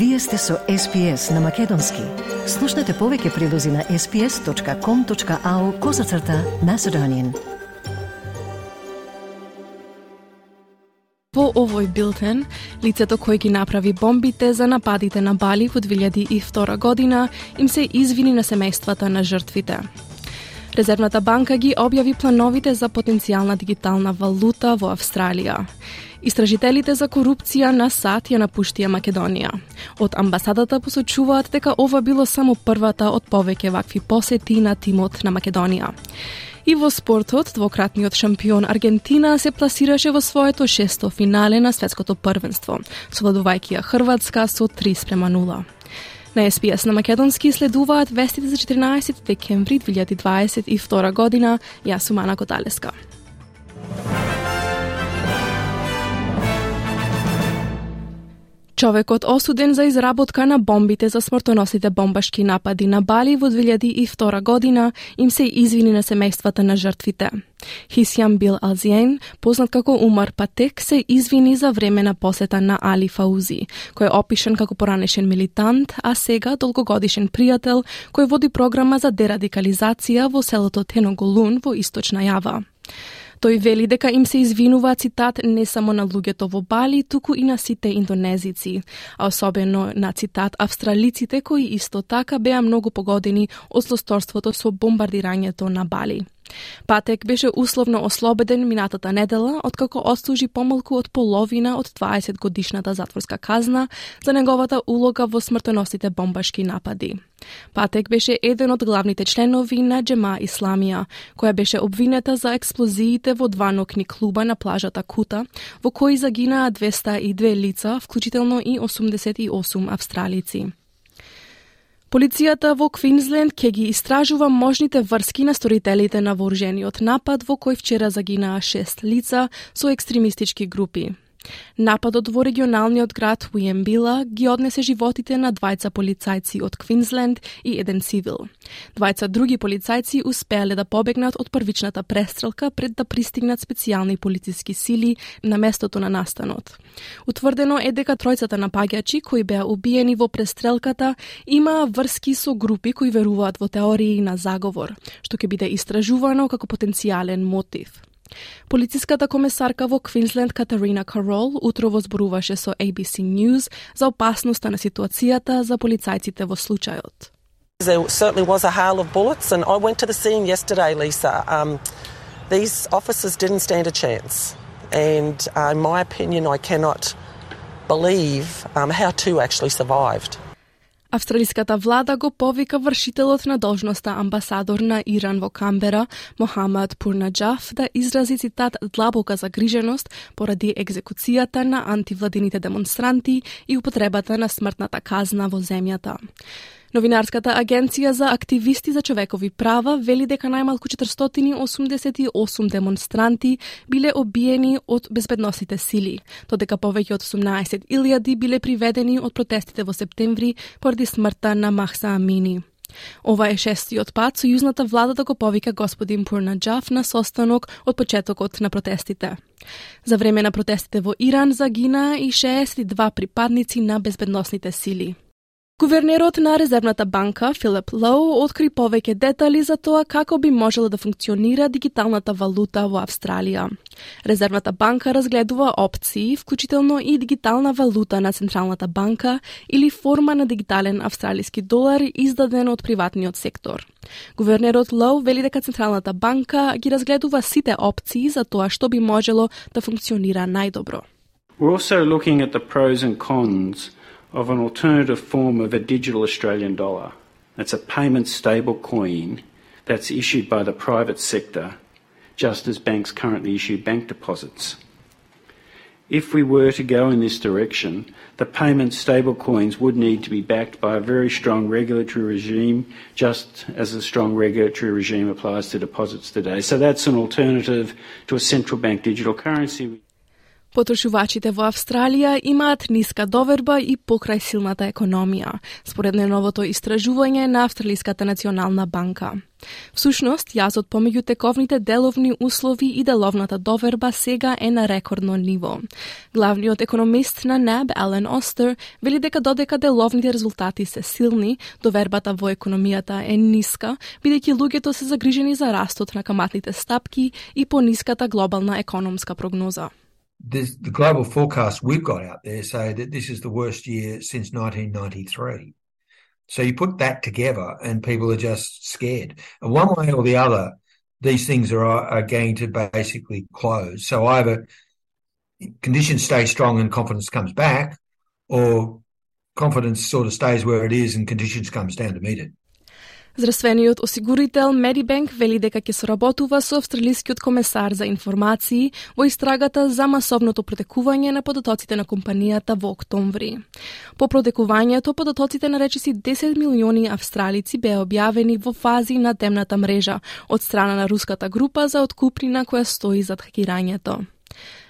Вие сте со SPS на Македонски. Слушнете повеќе прилози на sps.com.au козацрта на Седонин. Во овој билтен, лицето кој ги направи бомбите за нападите на Бали во 2002 година им се извини на семејствата на жртвите. Резервната банка ги објави плановите за потенцијална дигитална валута во Австралија. Истражителите за корупција на САД ја напуштија Македонија. Од амбасадата посочуваат дека ова било само првата од повеќе вакви посети на тимот на Македонија. И во спортот, двократниот шампион Аргентина се пласираше во своето шесто финале на светското првенство, совладувајќи ја Хрватска со 3 спрема 0. На СПС на Македонски следуваат вестите за 14 декември 2022 година. Јас сум Ана Коталеска. Човекот осуден за изработка на бомбите за смртоносните бомбашки напади на Бали во 2002 година им се извини на семејствата на жртвите. Хисјам Бил Алзиен, познат како Умар Патек, се извини за време на посета на Али Фаузи, кој е опишен како поранешен милитант, а сега долгогодишен пријател кој води програма за дерадикализација во селото Теноголун во Источна Јава. Тој вели дека им се извинува цитат не само на луѓето во Бали, туку и на сите индонезици, а особено на цитат австралиците кои исто така беа многу погодени од злосторството со бомбардирањето на Бали. Патек беше условно ослободен минатата недела, откако отслужи помалку од половина од 20 годишната затворска казна за неговата улога во смртоносните бомбашки напади. Патек беше еден од главните членови на Джема Исламија, која беше обвинета за експлозиите во два нокни клуба на плажата Кута, во кои загинаа 202 лица, вклучително и 88 австралици. Полицијата во Квинсленд ќе ги истражува можните врски на сторителите на вооружениот напад во кој вчера загинаа шест лица со екстремистички групи. Нападот во регионалниот град Уиембила ги однесе животите на двајца полицајци од Квинсленд и еден цивил. Двајца други полицајци успеале да побегнат од првичната престрелка пред да пристигнат специјални полициски сили на местото на настанот. Утврдено е дека тројцата напаѓачи кои беа убиени во престрелката имаа врски со групи кои веруваат во теории на заговор, што ќе биде истражувано како потенцијален мотив. Полициската комесарка во Квинсленд Катарина Карол утрово зборуваше со ABC News за опасноста на ситуацијата за полицајците во случајот. There certainly was a hail of bullets, and I went to the scene yesterday, Lisa. Um, these officers didn't stand a chance, and uh, in my opinion, I cannot believe um, how two actually survived. Австралиската влада го повика вршителот на должноста амбасадор на Иран во Камбера, Мохамад Пурнаджаф, да изрази цитат длабока загриженост поради екзекуцијата на антивладините демонстранти и употребата на смртната казна во земјата. Новинарската агенција за активисти за човекови права вели дека најмалку 488 демонстранти биле обиени од безбедносните сили, додека повеќе од 18.000 биле приведени од протестите во септември поради смртта на Махса Амини. Ова е шестиот пат сојузната влада да го повика господин Пурнаджаф на состанок од почетокот на протестите. За време на протестите во Иран загинаа и 62 припадници на безбедносните сили. Гувернерот на Резервната банка, Филип Лоу, откри повеќе детали за тоа како би можела да функционира дигиталната валута во Австралија. Резервната банка разгледува опции, вклучително и дигитална валута на Централната банка или форма на дигитален австралиски долар издаден од приватниот сектор. Гувернерот Лоу вели дека Централната банка ги разгледува сите опции за тоа што би можело да функционира најдобро. We're also looking at the pros and cons of an alternative form of a digital Australian dollar. That's a payment stable coin that's issued by the private sector, just as banks currently issue bank deposits. If we were to go in this direction, the payment stable coins would need to be backed by a very strong regulatory regime, just as a strong regulatory regime applies to deposits today. So that's an alternative to a central bank digital currency. Потрошувачите во Австралија имаат ниска доверба и покрај силната економија, според новото истражување на Австралиската национална банка. Всушност, јазот помеѓу тековните деловни услови и деловната доверба сега е на рекордно ниво. Главниот економист на НАБ, Елен Остер, вели дека додека деловните резултати се силни, довербата во економијата е ниска, бидејќи луѓето се загрижени за растот на каматните стапки и пониската глобална економска прогноза. The, the global forecast we've got out there say that this is the worst year since 1993. So you put that together and people are just scared. And one way or the other, these things are, are going to basically close. So either conditions stay strong and confidence comes back, or confidence sort of stays where it is and conditions comes down to meet it. Здравствениот осигурител Медибенк вели дека ќе соработува со австралискиот комесар за информации во истрагата за масовното протекување на податоците на компанијата во октомври. По протекувањето, податоците на речиси 10 милиони австралици беа објавени во фази на темната мрежа од страна на руската група за откупнина која стои зад хакирањето.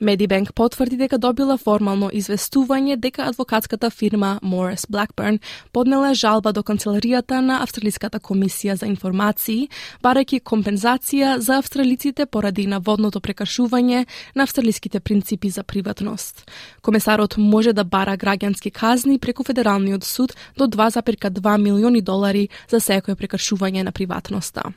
Медибанк потврди дека добила формално известување дека адвокатската фирма Morris Blackburn поднела жалба до канцеларијата на Австралиската комисија за информации, барајќи компензација за австралиците поради наводното прекашување на австралиските принципи за приватност. Комесарот може да бара граѓански казни преку Федералниот суд до 2,2 милиони долари за секое прекашување на приватноста.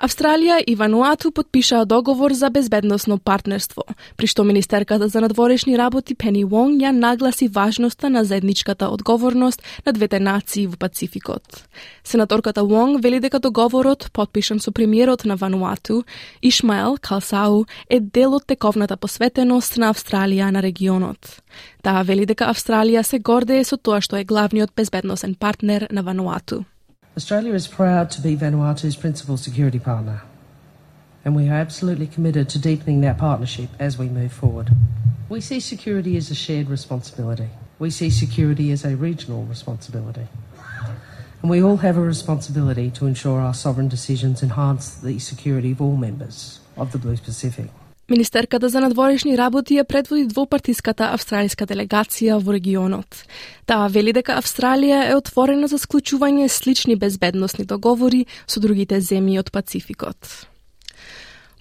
Австралија и Вануату подпишаа договор за безбедносно партнерство, при што Министерката за надворешни работи Пени Вонг ја нагласи важноста на заедничката одговорност на двете нации во Пацификот. Сенаторката Вонг вели дека договорот, подпишан со премиерот на Вануату, Ишмаел Калсау, е дел од тековната посветеност на Австралија на регионот. Таа вели дека Австралија се гордее со тоа што е главниот безбедносен партнер на Вануату. Australia is proud to be Vanuatu's principal security partner, and we are absolutely committed to deepening that partnership as we move forward. We see security as a shared responsibility. We see security as a regional responsibility. And we all have a responsibility to ensure our sovereign decisions enhance the security of all members of the Blue Pacific. Министерката за надворешни работи ја предводи двопартиската австралиска делегација во регионот. Таа вели дека Австралија е отворена за склучување слични безбедносни договори со другите земји од Пацификот.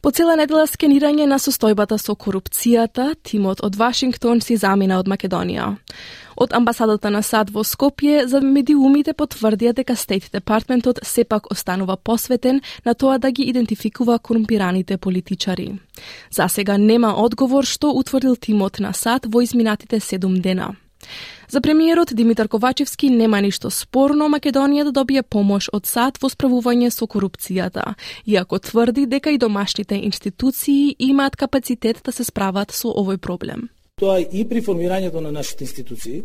По цела недела скенирање на состојбата со корупцијата, тимот од Вашингтон си замина од Македонија. Од амбасадата на САД во Скопје за медиумите потврдија дека Стейт Департментот сепак останува посветен на тоа да ги идентификува корумпираните политичари. За сега нема одговор што утврдил тимот на САД во изминатите 7 дена. За премиерот Димитар Ковачевски нема ништо спорно Македонија да добие помош од САД во справување со корупцијата, иако тврди дека и домашните институции имаат капацитет да се справат со овој проблем. Тоа и при формирањето на нашите институции,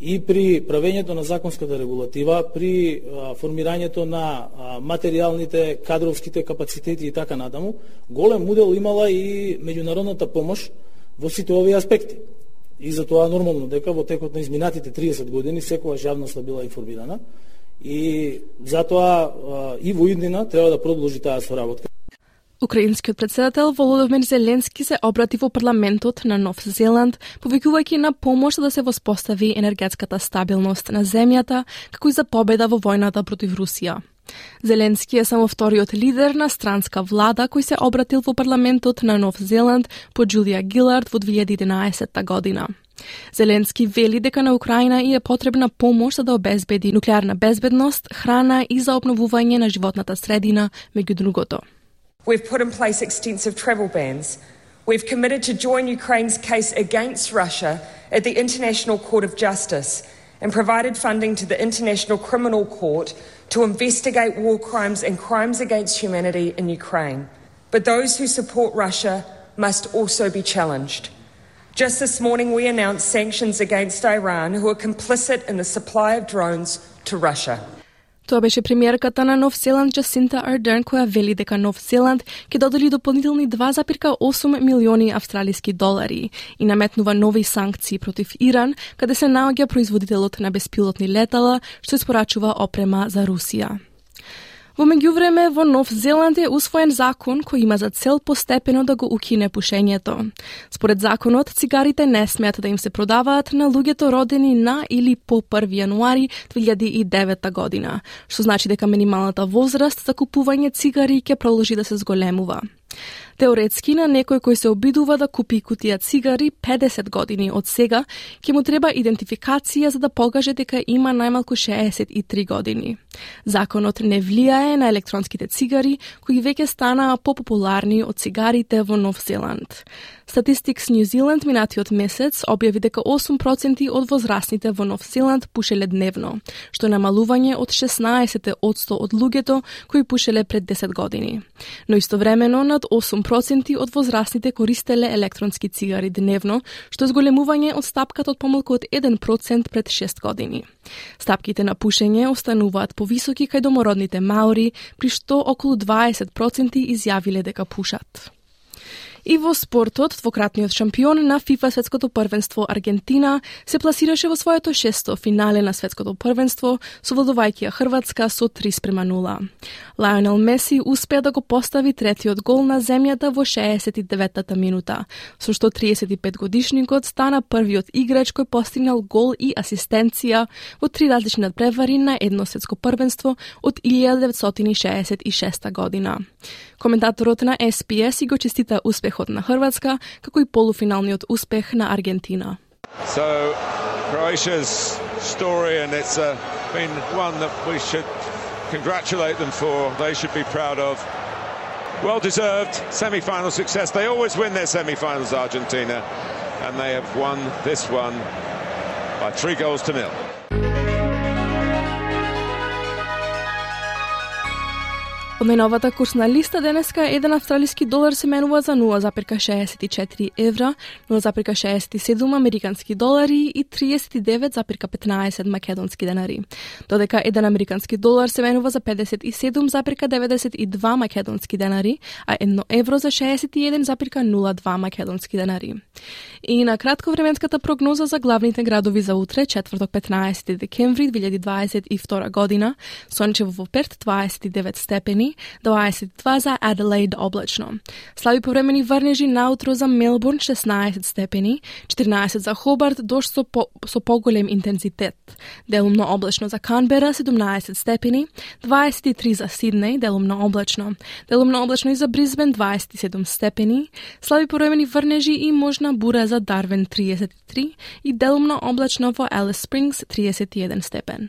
и при правењето на законската регулатива, при формирањето на материјалните, кадровските капацитети и така натаму, голем удел имала и меѓународната помош во сите овие аспекти. И за тоа нормално дека во текот на изминатите 30 години секоја јавност била информирана и затоа и во иднина треба да продолжи таа соработка. Украинскиот председател Володомир Зеленски се обрати во парламентот на Нов Зеланд, повикувајќи на помош да се воспостави енергетската стабилност на земјата, како и за победа во војната против Русија. Зеленски е само вториот лидер на странска влада кој се обратил во парламентот на Нов Зеланд по Джулија Гилард во 2011 година. Зеленски вели дека на Украина и е потребна помош за да обезбеди нуклеарна безбедност, храна и за обновување на животната средина, меѓу другото. We've put in place extensive travel bans. We've committed to join Ukraine's case against Russia at the International Court of Justice and provided funding to the International Criminal Court to investigate war crimes and crimes against humanity in Ukraine. But those who support Russia must also be challenged. Just this morning, we announced sanctions against Iran, who are complicit in the supply of drones to Russia. Тоа беше премиерката на Нов Зеланд Джасинта Ардерн која вели дека Нов Зеланд ќе додели дополнителни 2,8 милиони австралиски долари и наметнува нови санкции против Иран, каде се наоѓа производителот на беспилотни летала што испорачува опрема за Русија. Во меѓувреме, во Нов Зеланд е усвоен закон кој има за цел постепено да го укине пушењето. Според законот, цигарите не смеат да им се продаваат на луѓето родени на или по 1 јануари 2009 година, што значи дека минималната возраст за купување цигари ќе продолжи да се зголемува. Теоретски на некој кој се обидува да купи кутија цигари 50 години од сега, ќе му треба идентификација за да покаже дека има најмалку 63 години. Законот не влијае на електронските цигари, кои веќе станаа попопуларни од цигарите во Нов Зеланд. Statistics New Zealand минатиот месец објави дека 8% од возрастните во Нов Зеланд пушеле дневно, што намалување од 16% од луѓето кои пушеле пред 10 години. Но истовремено над 8% од возрастните користеле електронски цигари дневно, што зголемување од стапката од помалку од 1% пред 6 години. Стапките на пушење остануваат повисоки кај домородните маори, при што околу 20% изјавиле дека пушат. И во спортот, двократниот шампион на ФИФА светското првенство Аргентина се пласираше во своето шесто финале на светското првенство, совладувајќи ја Хрватска со 3 спрема 0. Лајонел Меси успеа да го постави третиот гол на земјата во 69-та минута, со што 35 годишникот стана првиот играч кој постигнал гол и асистенција во три различни надпревари на едно светско првенство од 1966 година. Коментаторот на СПС и го честита успехот на Хрватска, како и полуфиналниот успех на Аргентина. So, Croatia's story and it's uh, been one that we should congratulate them for. They should be proud of. Well deserved semi-final success. They always win their semi-finals, Argentina, and they have won this one by three goals to nil. Поменовата курсна листа денеска еден австралиски долар се менува за 0,64 евра, 0,67 американски долари и 39,15 македонски денари. Додека еден американски долар се менува за 57,92 македонски денари, а едно евро за 61,02 македонски денари. И на кратко временската прогноза за главните градови за утре, четврток 15 декември 2022 година, сончево во Перт 29 степени, 22 za Adelaide oblačno. Slabi povremeni varneži nautro za Melbourne 16 stepeni, 14 za Hobart, doš so, po, so pogoljem intenzitet. Delumno oblačno za Canberra 17 stepeni, 23 za Sydney, delumno oblačno. Delumno oblačno i za Brisbane 27 stepeni, slabi povremeni vrneži i možna bura za Darwin 33 i delumno oblačno vo Alice Springs 31 stepen.